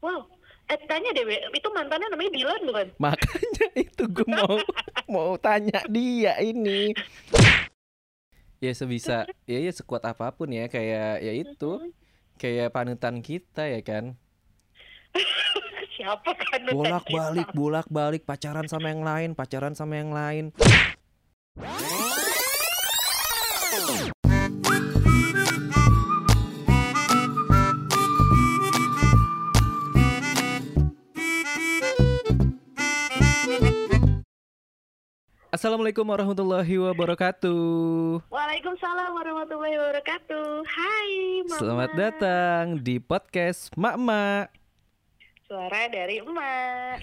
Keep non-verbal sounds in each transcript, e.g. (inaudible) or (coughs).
Wow. Eh tanya deh, itu mantannya namanya Dilan bukan? (laughs) Makanya itu gue mau mau tanya dia ini. Ya sebisa ya ya sekuat apa pun ya kayak ya itu kayak panutan kita ya kan. (laughs) Siapa kan? Bolak-balik bolak-balik pacaran sama yang lain, pacaran sama yang lain. Assalamualaikum warahmatullahi wabarakatuh. Waalaikumsalam warahmatullahi wabarakatuh. Hai, Mama. Selamat datang di podcast Mak Mak. Suara dari emak.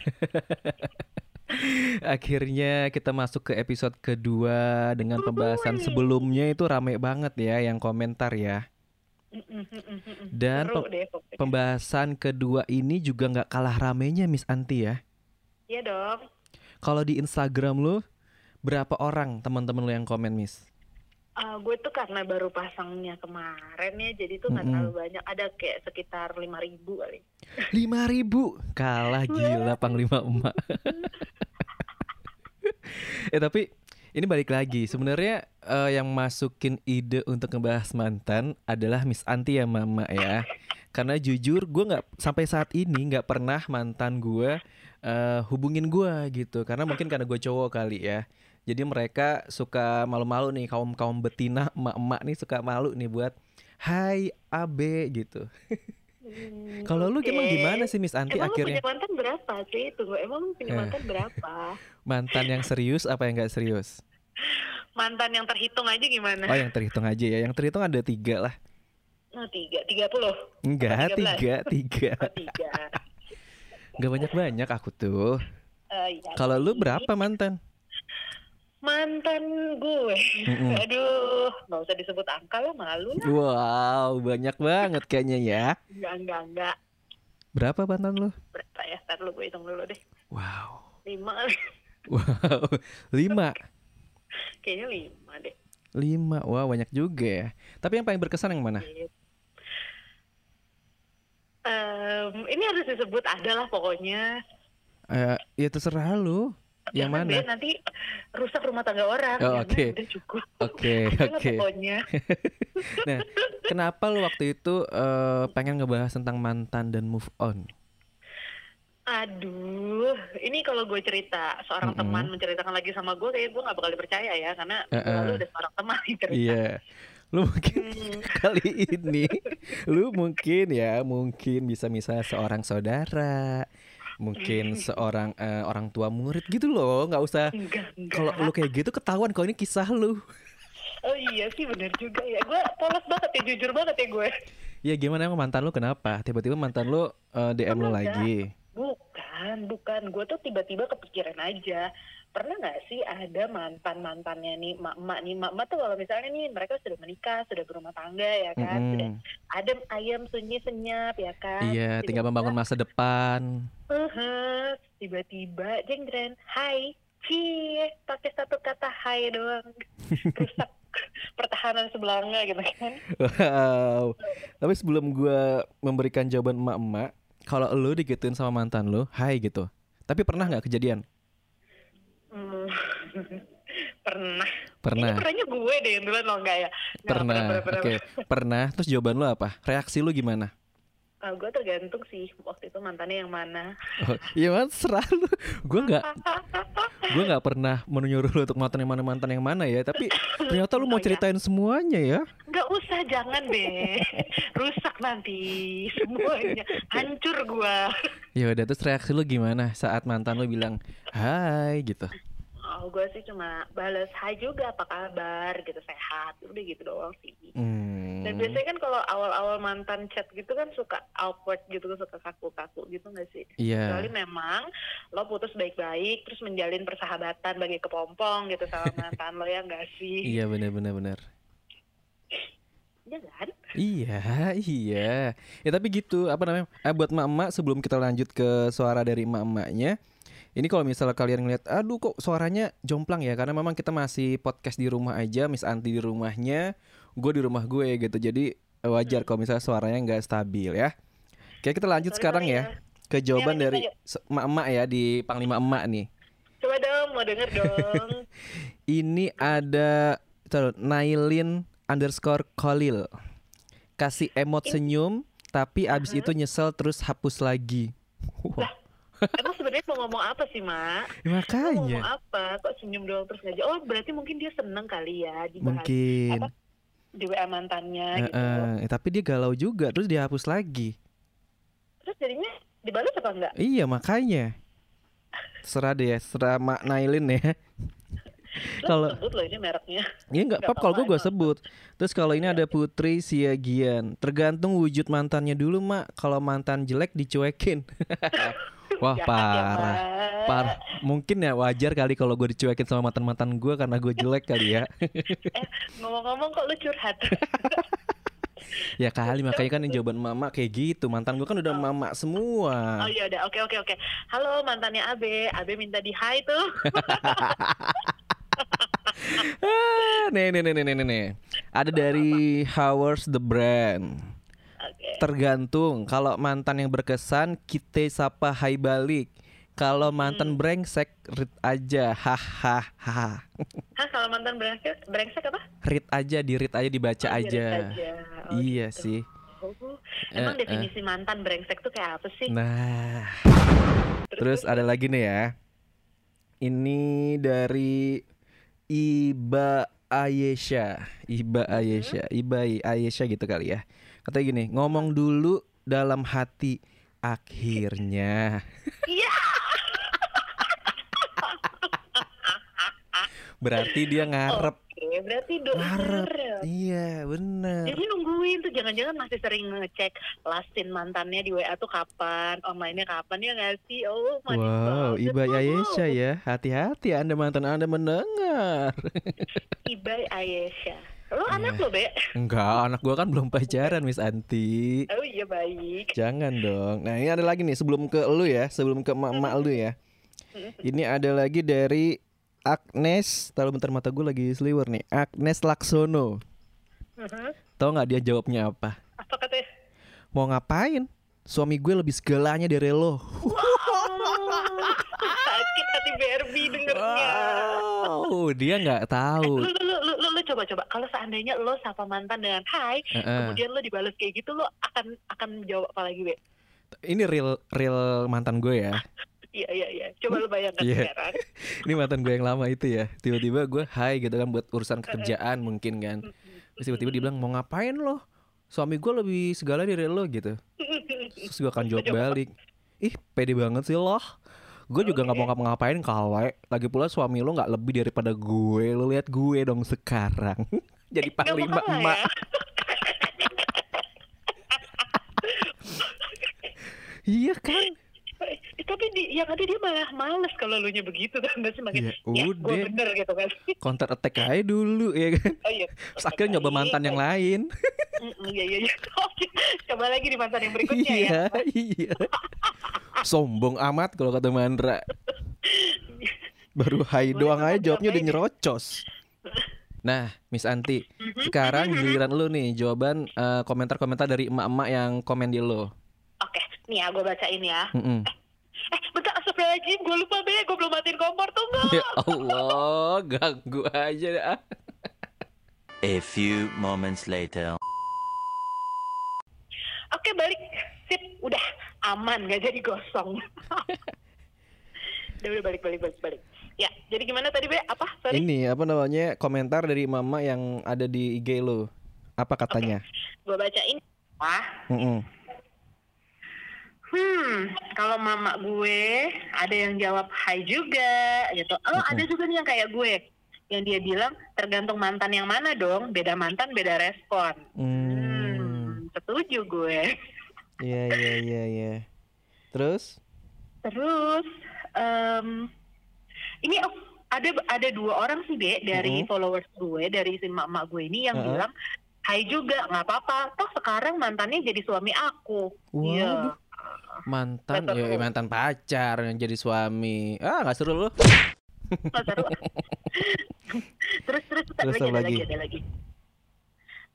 (laughs) Akhirnya kita masuk ke episode kedua dengan pembahasan sebelumnya itu rame banget ya yang komentar ya. Dan Seru pe- deh pokoknya. pembahasan kedua ini juga nggak kalah ramenya Miss Anti ya. Iya dong. Kalau di Instagram lu berapa orang teman-teman lu yang komen Miss? Eh, gue tuh karena baru pasangnya kemarin ya, jadi tuh nggak Mm-mm. terlalu banyak. Ada kayak sekitar 5.000 ribu kali. Lima ribu kalah gila Panglima Emak. (laughs) eh tapi ini balik lagi sebenarnya eh, yang masukin ide untuk ngebahas mantan adalah Miss Anti ya Mama ya. Karena jujur gue nggak sampai saat ini nggak pernah mantan gue eh, hubungin gue gitu. Karena mungkin karena gue cowok kali ya. Jadi mereka suka malu-malu nih kaum kaum betina emak-emak nih suka malu nih buat Hai Abe gitu. Hmm, Kalau lu emang gimana sih Miss Anti Emang akhirnya? punya mantan berapa sih? Tunggu, emang lu punya Eh. mantan berapa? Mantan yang serius apa yang nggak serius? Mantan yang terhitung aja gimana? Oh yang terhitung aja ya. Yang terhitung ada tiga lah. Oh, tiga, tiga puluh. Enggak, Tiga tiga. Oh, tiga. Enggak banyak-banyak aku tuh. Eh, iya Kalau lu berapa mantan? Mantan gue. Mm-mm. Aduh, nggak usah disebut angka lah, malu lah. Wow, banyak banget kayaknya ya. Enggak, enggak, enggak. Berapa mantan lu? Berapa ya? Ntar lu gue hitung dulu deh. Wow. Lima. (laughs) Wow, lima. Kayaknya lima deh. Lima, wah banyak juga ya. Tapi yang paling berkesan yang mana? Em, ini harus disebut ada lah pokoknya. Eh, ya terserah lu. Yang mana? deh, nanti rusak rumah tangga orang. Oh, oke. Udah cukup. Oke, (laughs) oke. pokoknya. (laughs) Nah, kenapa lu waktu itu eh, pengen ngebahas tentang mantan dan move on? Aduh, ini kalau gue cerita seorang Mm-mm. teman menceritakan lagi sama gue, kayak gue gak bakal dipercaya ya, karena Eh-eh. lalu ada seorang teman yang cerita. Iya. Lu mungkin Hmm. (laughs) kali ini lu mungkin ya, mungkin bisa misalnya seorang saudara, mungkin (laughs) seorang eh, orang tua murid gitu loh, nggak usah kalau lu kayak gitu ketahuan kalau ini kisah lu. Oh iya sih bener juga ya. Gue polos banget ya, jujur banget ya gue. Ya gimana emang mantan lu kenapa? Tiba-tiba mantan lu eh, DM lu lagi. Bukan, bukan. Gue tuh tiba-tiba kepikiran aja. Pernah nggak sih ada mantan-mantannya nih, mak-mak nih. Mak-mak tuh kalau misalnya nih mereka sudah menikah, sudah berumah tangga ya kan. Sudah Mm-mm. adem ayam sunyi senyap ya kan. Iya, tinggal membangun masa depan. Uh-huh. Tiba-tiba hai, cie, pakai satu kata hai doang. Rusak (laughs) pertahanan sebelanga gitu kan. Wow. Tapi sebelum gua memberikan jawaban emak-emak, kalau lu digituin sama mantan lu, hai gitu. Tapi pernah nggak kejadian? Hmm. (laughs) pernah. Pernah. Ini pernahnya gue deh yang duluan loh enggak ya? Pernah. pernah, Oke, pernah. Terus jawaban lu apa? Reaksi lu gimana? Ah, gue tergantung sih waktu itu mantannya yang mana. Oh, iya man, serah lu. Gue nggak, (laughs) gue nggak pernah menyuruh lu untuk mantan yang mana mantan yang mana ya. Tapi (laughs) ternyata lu mau iya. ceritain semuanya ya. Nggak usah, jangan deh. Rusak nanti semuanya. Hancur gue. Ya udah terus reaksi lu gimana saat mantan lu bilang hai gitu. Oh, gue sih cuma balas hai juga apa kabar gitu sehat udah gitu doang sih. Hmm. Dan biasanya kan kalau awal-awal mantan chat gitu kan suka awkward gitu suka kaku-kaku gitu nggak sih? Iya. Kecuali memang lo putus baik-baik terus menjalin persahabatan bagi kepompong gitu sama mantan lo ya nggak sih? Iya benar benar benar. Iya kan? Iya, iya. Ya tapi gitu, apa namanya? Eh, buat emak-emak sebelum kita lanjut ke suara dari emak-emaknya, ini kalau misalnya kalian ngeliat, aduh kok suaranya jomplang ya, karena memang kita masih podcast di rumah aja, Miss Anti di rumahnya, gue di rumah gue gitu, jadi eh, wajar kalau misalnya suaranya nggak stabil ya. Oke kita lanjut Sorry, sekarang sorry ya. ke jawaban lanjut, dari emak-emak ya di Panglima Emak nih. Coba dong, mau denger dong. (laughs) Ini ada taruh, Nailin underscore Kolil kasih emot senyum tapi abis itu nyesel terus hapus lagi. Wah, Emang sebenarnya mau ngomong apa sih, Mak? ya Mau ngomong makanya apa? Kok senyum doang terus aja? Oh, berarti mungkin dia seneng kali ya dibahas mungkin. apa, di WA mantannya gitu. Heeh, eh, tapi dia galau juga terus dihapus lagi. Terus jadinya dibalas apa enggak? Iya makanya. Serah deh, serah Mak Nailin ya. Kalau- sebut loh ini mereknya. Iya nggak Nggak apa kalau gue gue sebut. Terus kalau ini ada Putri Siagian. Tergantung wujud mantannya dulu mak. Kalau mantan jelek dicuekin. (laughs) Wah ya, parah, parah. Mungkin ya wajar kali kalau gue dicuekin sama mantan mantan gue karena gue jelek kali ya. Eh, ngomong-ngomong kok lu curhat? (laughs) ya kali makanya kan yang jawaban mama kayak gitu. Mantan gue kan udah mama semua. Oh iya udah, oke oke oke. Halo mantannya Abe, Abe minta di hi tuh. (laughs) Ah, nih nih nih nih nih nih. Ada dari Howard's the Brand. Tergantung kalau mantan yang berkesan kita sapa hai balik. Kalau mantan brengsek read aja hahaha. Hah kalau mantan brengsek, brengsek apa? Read aja di read aja dibaca Oh, aja. aja. Oh, iya gitu. sih. Oh, emang eh. definisi mantan brengsek tuh kayak apa sih? Nah, terus ada lagi nih ya. Ini dari Iba Ayesha, Iba Ayesha, Iba Ayesha gitu kali ya. Katanya gini, ngomong dulu dalam hati akhirnya. Iya. Berarti dia ngarep. Oke, berarti Ngarep. Iya, bener. Jadi nungguin tuh jangan-jangan masih sering ngecek lastin mantannya di WA tuh kapan, online-nya kapan ya nggak sih? Oh, manis Wow, banget. Iba. Ayesha ya. Hati-hati Anda mantan Anda mendengar. Ibai Ayesha. Lo Iya. anak lo, Be? Enggak, anak gua kan belum pacaran, Miss Anti. Oh iya baik. Jangan dong. Nah, ini ada lagi nih sebelum ke lu ya, sebelum ke emak-emak lu ya. Ini ada lagi dari Agnes, taruh bentar mata gue lagi seliwer nih. Agnes Laksono. Mhm. Tahu nggak dia jawabnya apa? Apa katanya? Mau ngapain? Suami gue lebih segalanya dari lo. Sakit hati Barbie dengernya. Wow, dia nggak tahu. Lu, lu, lu, lu, lu, lu coba coba kalau seandainya lo sapa mantan dengan hai, Heeh. kemudian lo dibalas kayak gitu, lo akan akan jawab apa lagi, Be? Ini real real mantan gue ya. Iya iya iya. Coba lo bayangkan Iya. sekarang. (laughs) Ini mantan gue yang lama itu ya. Tiba-tiba gue hai gitu kan buat urusan kerjaan mungkin kan. Terus tiba-tiba dia bilang mau ngapain lo? Suami gue lebih segala dari lo gitu. (laughs) Terus gue akan jawab balik Ih pede banget sih lo Gue juga nggak mau ngapa-ngapain kale Lagi pula suami lo nggak lebih daripada gue. Lo lihat gue dong sekarang. (laughs) Jadi panglima masalah emak. Ya. (laughs) Iya kan Tapi di, yang ada dia malah males kalau lu nya begitu (laughs) kan sih? Makin Ya ya, gue bener gitu kan. (laughs) Counter attack aja dulu ya kan? Oh iya. Terus akhirnya nyoba mantan yang lain. (laughs) Mm, iya iya iya. Coba lagi di mantan yang berikutnya ya. Iya iya. Sombong amat kalau kata Mandra. Baru hai doang aja jawabnya udah nyerocos. Nah Miss Anti Sekarang giliran lu nih Jawaban eh, komentar-komentar dari emak-emak yang komen di lo. Oke, nih ya gue bacain ya. Mm-mm. Eh, bentar astagfirullahaladzim, gue lupa be, gue belum matiin kompor tuh enggak Ya Allah Ganggu aja dah. A few moments later. Oke balik, sip, udah. Aman, gak jadi gosong. (laughs) Udah, udah balik, balik, balik, balik. Ya, jadi gimana tadi be, apa, sorry. Ini apa namanya Komentar dari mama yang ada di IG lo. Apa katanya? Gue bacain. Wah, Mm-mm. Hmm, kalau mama gue ada yang jawab hai juga gitu. Oh, ada juga nih yang kayak gue. Yang dia bilang tergantung mantan yang mana dong. Beda mantan beda respon. Hmm. Hmm, setuju gue. Iya iya iya iya. Terus? Terus em, ini oh, ada ada dua orang sih be dari Mhm. followers gue dari si mama gue ini yang Heeh. bilang hai juga nggak apa-apa. Toh sekarang mantannya jadi suami aku. Iya. Waduh. Mantan ya mantan pacar yang jadi suami. Ah nggak seru lu. Oh, seru. (laughs) terus terus, Terus ada lagi, ada lagi? lagi, ada lagi.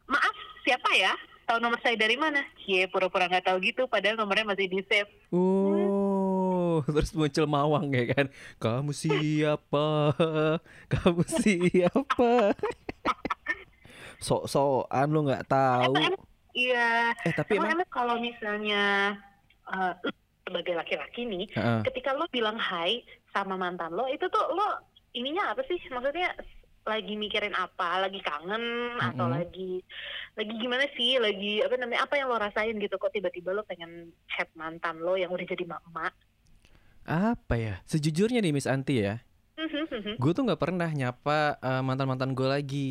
Maaf, siapa ya? tahu nomor saya dari mana? Cie, pura-pura nggak tahu gitu, padahal nomornya masih di save. Oh, (laughs) terus muncul mawang ya kan? Kamu siapa? (laughs) Kamu siapa? Sok-sokan lu nggak tahu. Iya. Eh tapi Emang, emang emang kalau misalnya eh, lu sebagai laki-laki nih, Heeh. ketika lo bilang hai sama mantan lo, itu tuh lo ininya apa sih? Maksudnya lagi mikirin apa? Lagi kangen atau Mm-mm. lagi lagi gimana sih? Lagi apa namanya? Apa yang lo rasain gitu? Kok tiba-tiba lo pengen chat mantan lo yang udah jadi mak-mak? apa ya? Sejujurnya nih Miss Anti ya, gue tuh nggak pernah nyapa eh, mantan-mantan gue lagi.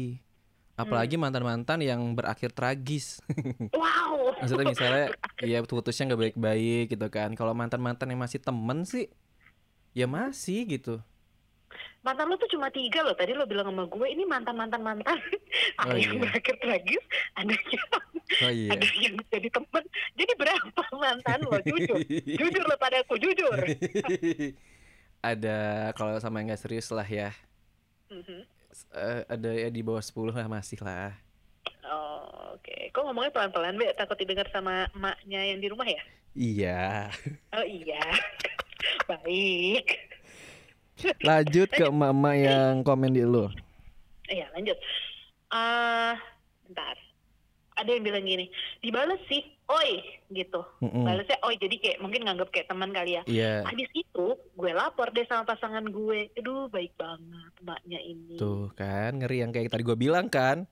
Apalagi mantan-mantan yang berakhir tragis. (laughs) wow. Maksudnya misalnya (laughs) ya putusnya nggak baik-baik gitu kan. Kalau mantan-mantan yang masih temen sih, ya masih gitu. mantan lo tuh cuma tiga loh. Tadi lo bilang sama gue ini mantan mantan (laughs) mantan. ada Oh, yang iya. berakhir tragis, ada yang Oh iya. ada yang jadi teman. Jadi berapa mantan lo? Jujur, jujur lo padaku, jujur. ada kalau sama yang nggak serius lah ya. Mhm. Eh, ada ya di bawah 10 lah masih lah. Oh, oke. Kok ngomongnya pelan-pelan, Be? Takut didengar sama emaknya yang di rumah ya? Iya. Oh iya. (laughs) Baik. Lanjut ke mama yang komen di lu. Iya, lanjut. Ah, bentar. Ada yang bilang gini, dibales sih, oi, gitu. Mm-mm. Balesnya oi, jadi kayak mungkin nganggap kayak teman kali ya. Iya. Habis itu, gue lapor deh sama pasangan gue. Aduh, baik banget emaknya ini. Tuh kan ngeri yang kayak tadi gue bilang kan.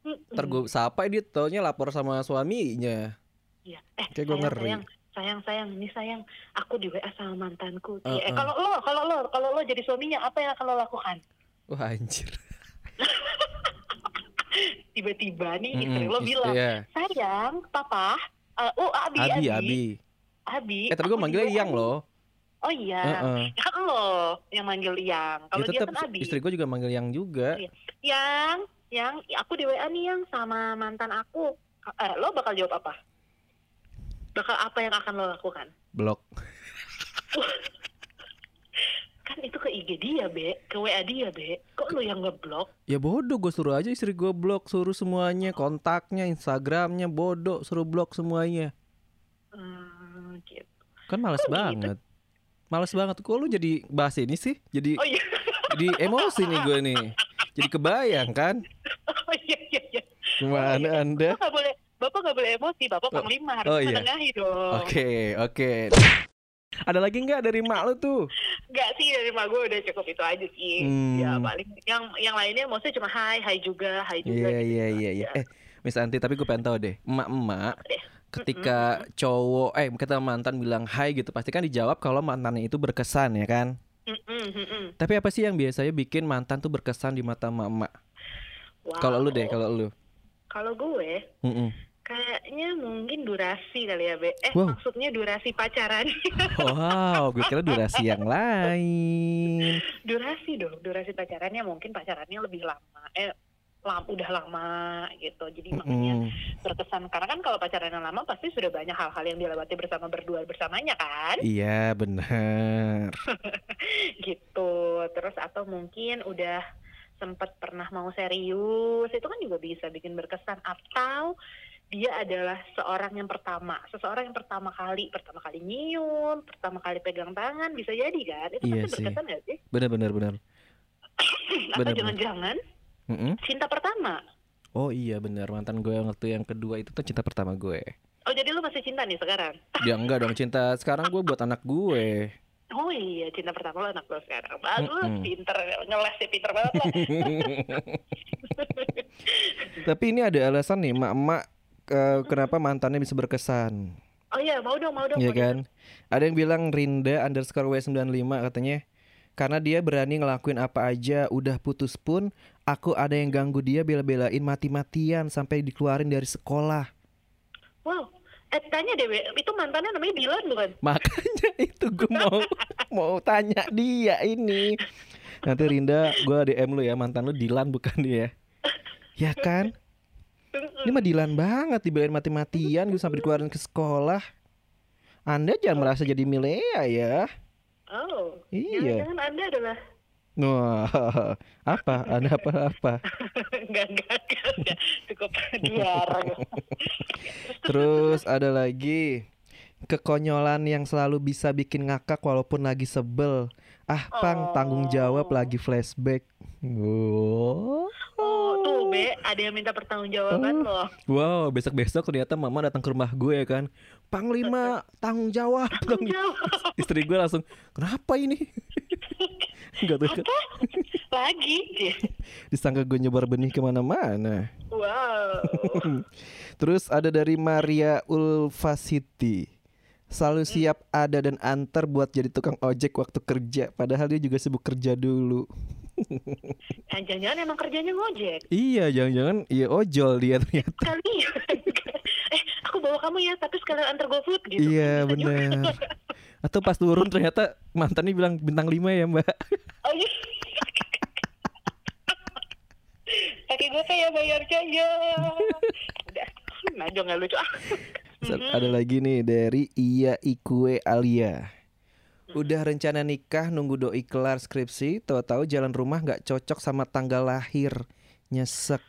Mm-mm. Ntar gue sapa dia taunya lapor sama suaminya. Iya. Eh, Kayak gue ngeri. sayang, sayang, sayang, nih sayang, aku di WA sama mantanku. Uh, Eh, kalau lo, kalau lo, kalau lo jadi suaminya, apa yang akan lo lakukan? Wah anjir. (laughs) Tiba-tiba nih istri Mm-mm, lo bilang, Iya. sayang, papa, eh, oh abi, Abi, abi, Abi. Abi, Eh tapi gue manggilnya Yang nih." loh. Oh iya, ya kan lo yang manggil Yang. Kalau Ya dia tetap kan Abi. istri gue juga manggil Yang juga. Iya. Yang, yang, aku di WA nih yang sama mantan aku. Eh, lo bakal jawab apa? Bakal apa yang akan lo lakukan? Blok. (laughs) Kan itu ke IG dia, Be. Ke WA dia, Be. Kok lo yang ngeblok? Ya bodoh gue suruh aja istri gue blok Suruh semuanya kontaknya Instagramnya bodoh Suruh blok semuanya Hmm, gitu. Kan males gitu? banget Males banget Kok lu jadi bahas ini sih Jadi Oh iya. jadi emosi nih gue nih Jadi kebayang kan Oh iya, iya, iya. Gimana anda Bapak nggak boleh, Bapak nggak boleh emosi. Bapak Oh, panglima harus oh iya. menengahi dong. Oke oke Ada lagi nggak dari mak lu tuh Nggak sih dari mak gue udah cukup itu aja sih. Hmm. Ya paling yang yang lainnya maksudnya cuma hai, hai juga, hai juga. Iya gitu iya aja. iya iya Eh Miss Anti tapi gue pengen tahu deh Emak-emak ketika cowok eh kata mantan bilang hai gitu pasti kan dijawab kalau mantannya itu berkesan ya kan mm-mm. tapi apa sih yang biasanya bikin mantan tuh berkesan di mata emak Wow. kalau lu deh kalau lu Kalau gue Mm-mm. Kayaknya mungkin durasi kali ya, Be. Eh Wow. maksudnya durasi pacaran. (laughs) wow gue kira durasi yang lain durasi dong, durasi pacarannya mungkin pacarannya lebih lama. Eh lam, udah lama gitu. Jadi makanya Mm-mm. berkesan karena kan kalau pacaran yang lama pasti sudah banyak hal-hal yang dilewati bersama berdua bersamanya kan iya benar (laughs) gitu terus atau mungkin udah sempat pernah mau serius itu kan juga bisa bikin berkesan atau dia adalah seorang yang pertama. Seseorang yang pertama kali pertama kali nyium pertama kali pegang tangan bisa jadi kan? Itu Iya pasti berkesan gak sih? Benar benar benar. (coughs) Atau jangan-jangan Mm-mm. cinta pertama? Oh iya benar. Mantan gue waktu yang kedua itu tuh cinta pertama gue. Oh jadi lu masih cinta nih sekarang? Dia (laughs) enggak dong. Cinta sekarang gue buat anak gue. Oh iya, cinta pertama lo anak lo sekarang. Bagus, Mm-mm. pinter, ngeles sih pinter banget lah. (laughs) Tapi ini ada alasan nih, mak-mak eh, kenapa mantannya bisa berkesan. oh iya, mau dong, mau dong. Iya kan? dong. Ada yang bilang Rinda underscore W95 katanya karena dia berani ngelakuin apa aja udah putus pun aku ada yang ganggu dia bela-belain mati-matian sampai dikeluarin dari sekolah Wow, eh tanya deh, itu mantannya namanya Dilan bukan? (laughs) makanya itu gue mau (laughs) mau tanya dia ini nanti Rinda gue DM lu ya mantan lu Dilan bukan dia (laughs) ya kan ini mah Dilan banget dibelain mati-matian gue sampai dikeluarin ke sekolah anda jangan merasa jadi milea ya Oh, Iya. jangan-jangan Anda adalah Wah, apa? Ada apa-apa? (laughs) enggak, enggak, enggak, enggak. Cukup dilarang. Terus ada lagi kekonyolan yang selalu bisa bikin ngakak walaupun lagi sebel. Ah, pang tanggung jawab Oh. lagi flashback. Wow. Oh, Be, ada yang minta pertanggungjawaban Oh. loh. Wow, besok-besok ternyata mama datang ke rumah gue ya kan. Panglima, tanggung jawab. Tanggung jawab. (laughs) Istri gue langsung, kenapa ini? (laughs) Gak tuh, Apa? Lagi? (laughs) disangka gue nyebar benih ke mana-mana. Wow. Terus ada dari Maria Ulfasiti. Selalu siap ada dan antar buat jadi tukang ojek waktu kerja. Padahal dia juga sibuk kerja dulu. Jangan-jangan emang kerjanya ngojek. Iya, jangan-jangan iya ojol dia ternyata. (laughs) Kali Eh, aku bawa kamu ya, tapi sekalian antar GoFood gitu. Iya, benar. (laughs) Atau pas turun ternyata mantannya bilang bintang 5 ya, Mbak. Oh iya. Pakai GoPay ya bayarnya ya. Udah. Najwa nggak lucu ah. Ada lagi nih dari Iya Ikue Alia. Udah rencana nikah nunggu doi kelar skripsi, tahu-tahu jalan rumah nggak cocok sama tanggal lahir. Nyesek.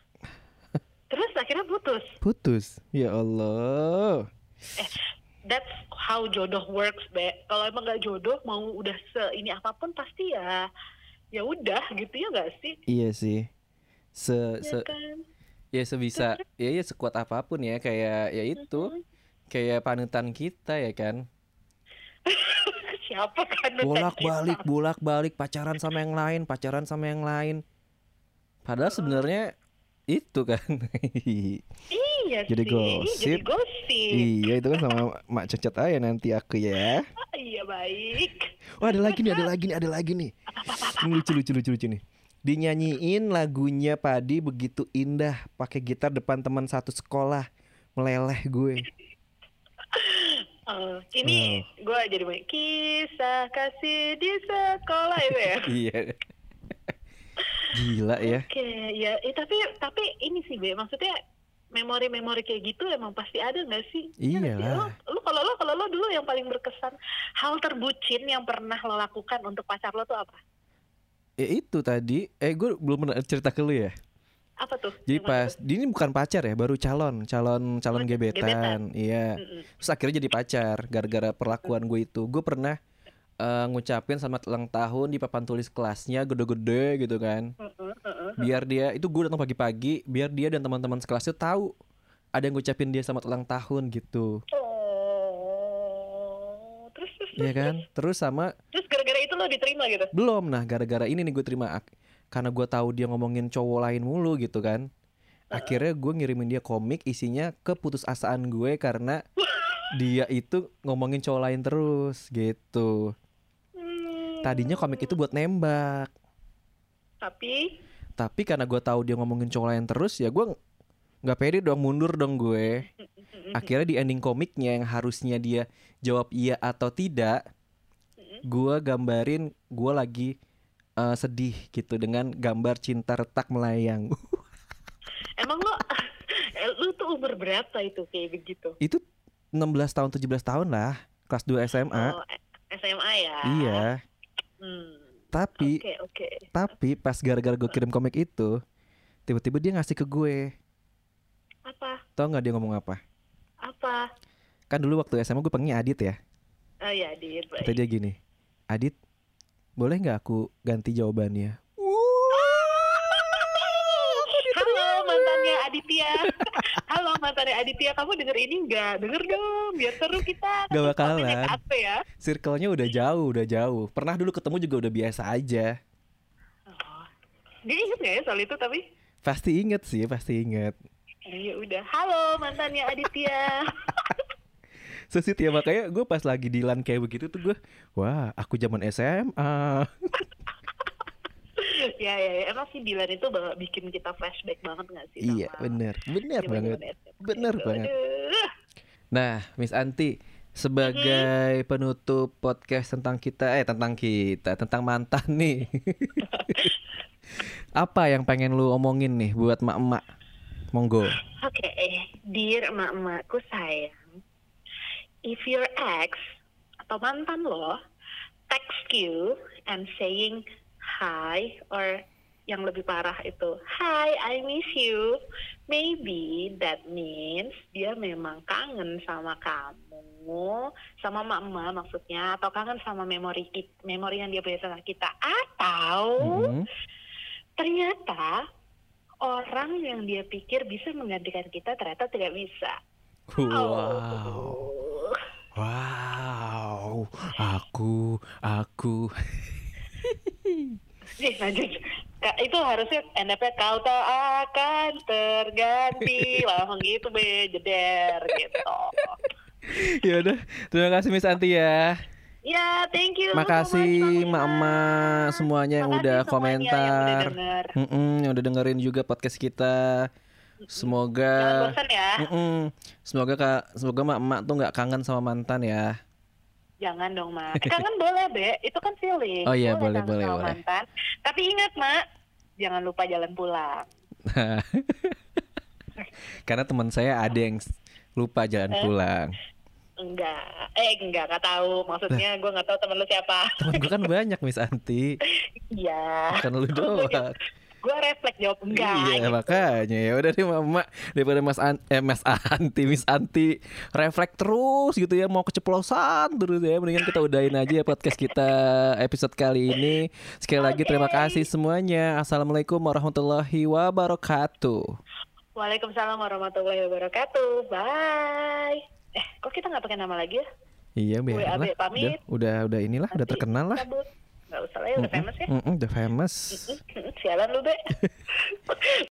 Terus akhirnya putus. Putus. Ya Allah. That's how jodoh works, Be. Kalau emang nggak jodoh, mau udah se ini apa pun pasti ya ya udah gitu ya nggak sih? Iya sih. Se, Ya se kan? ya sebisa ya ya sekuat apa pun ya kayak ya itu kayak panutan kita ya kan. (laughs) Siapa kan? Bolak-balik, bolak-balik pacaran sama yang lain, pacaran sama yang lain. Padahal sebenarnya itu kan. (laughs) Iya Jadi sih. gosip. Jadi gosip. iya, itu kan sama Mak Cecet aja nanti aku ya. (laughs) Iya baik. Oh ada lagi nih, ada lagi nih, ada lagi nih. Ini lucu, lucu, lucu, lucu nih. Dinyanyiin lagunya Padi begitu indah, pakai gitar depan teman satu sekolah, meleleh gue. Eh, ini gue jadi main kisah kasih di sekolah itu ya. (laughs) iya. Gila ya. Oke, ya, eh, tapi tapi ini sih Be, maksudnya memori-memori kayak gitu emang pasti ada nggak sih? Iya. Lo, lo kalau lo kalau lo dulu yang paling berkesan hal terbucin yang pernah lo lakukan untuk pacar lo tuh apa? Ya itu tadi, eh gue belum pernah cerita ke lu ya. Apa tuh? Jadi pas, tuh? ini bukan pacar ya, baru calon, calon, calon Oh, gebetan. gebetan. Iya. Mm-mm. Terus akhirnya jadi pacar, gara-gara perlakuan gue itu. Gue pernah eh, ngucapin selamat ulang tahun di papan tulis kelasnya gede-gede gitu kan. Biar dia itu gue datang pagi-pagi biar dia dan teman-teman sekelasnya tahu ada yang ngucapin dia selamat ulang tahun gitu Oh, terus terus Iya kan terus sama terus gara-gara itu lo diterima gitu? belum nah gara-gara ini nih gue terima ak- karena gue tahu dia ngomongin cowok lain mulu gitu kan. Akhirnya gue ngirimin dia komik isinya keputusasaan gue karena dia itu ngomongin cowok lain terus gitu. Hmm, tadinya komik itu buat nembak. Tapi? Tapi karena gue tahu dia ngomongin cowok lain terus ya gue ng- nggak pede dong mundur dong gue. Akhirnya di ending komiknya yang harusnya dia jawab iya atau tidak gua gambarin gua lagi eh, sedih gitu dengan gambar cinta retak melayang (laughs) emang lo (laughs) eh, lu tuh umur berapa itu kayak begitu? itu 16 tahun 17 tahun lah kelas 2 SMA Oh, eh, SMA ya? iya Hmm, tapi Oke oke. tapi pas gara-gara gue kirim komik itu tiba-tiba dia ngasih ke gue Apa? tau nggak dia ngomong apa Apa? kan dulu waktu SMA gue panggilnya Adit ya Oh ya, Dit. baik. kata dia gini Adit boleh nggak aku ganti jawabannya Halo mantannya Aditya. (laughs) Halo mantannya Aditya, kamu denger ini enggak? Denger dong, biar seru kita. Gak bakalan. apa ya? circle-nya udah jauh udah jauh pernah dulu ketemu juga udah biasa aja Oh. Dia inget nggak ya soal itu tapi? pasti inget sih pasti inget Ya udah. Halo mantannya Aditya. (laughs) Sesit ya makanya gue pas lagi di LAN kayak begitu tuh gue Wah aku zaman SMA (laughs) ya, ya, ya, emang sih Dilan itu bakal bikin kita flashback banget nggak sih? Iya sama bener Bener banget SMP? Bener banget. Nah Miss Anti Sebagai penutup podcast tentang kita Eh tentang kita Tentang mantan nih (laughs) Apa yang pengen lu omongin nih Buat mak-mak Monggo Oke, dear emak-emakku sayang, if your ex atau mantan lo text you and saying hi or yang lebih parah itu hi I miss you maybe that means dia memang kangen sama kamu sama mama maksudnya atau kangen sama memori kit- memori yang dia punya sama kita atau Mhm. ternyata orang yang dia pikir bisa menggantikan kita ternyata tidak bisa Wow. Oh. Wow. Aku, aku. (laughs) Nih, lanjut. Ka- itu harusnya endapnya kau tak akan terganti (laughs) langsung gitu be jeder gitu ya udah, terima kasih Miss Anti ya. ya thank you Makasih Iman. semuanya yang Makasih udah komentar. yang udah denger. Mm-mm, yang udah dengerin juga podcast kita. Jangan Semoga bosan ya Mm-mm. Semoga kak, semoga mak-mak tuh nggak kangen sama mantan ya. jangan dong mak Eh, (laughs) kangen boleh be itu kan feeling Oh iya, boleh, boleh, sama boleh. mantan. tapi ingat mak jangan lupa jalan pulang (laughs) Karena teman saya ada yang lupa jalan Eh? pulang. enggak eh enggak nggak tahu maksudnya gue nggak tahu temen lu siapa Temen gue kan banyak Miss Anti. (laughs) iya Bukan lu doang. Gue refleks jawab enggak. Iya gitu. makanya. Ya udah deh mama daripada Mas An eh Mas Anti Miss Anti refleks terus gitu ya mau keceplosan terus ya. Mendingan kita udahin aja ya podcast kita episode kali ini. Sekali lagi terima kasih semuanya. Assalamualaikum warahmatullahi wabarakatuh. Waalaikumsalam warahmatullahi wabarakatuh. Bye. Eh, kok kita nggak pakai nama lagi ya? iya biarlah. WAB udah udah udah inilah udah terkenal lah. cabut. Nggak usah lah ya, udah famous ya. Mm-mm, udah famous Sialan lu, Be. (laughs)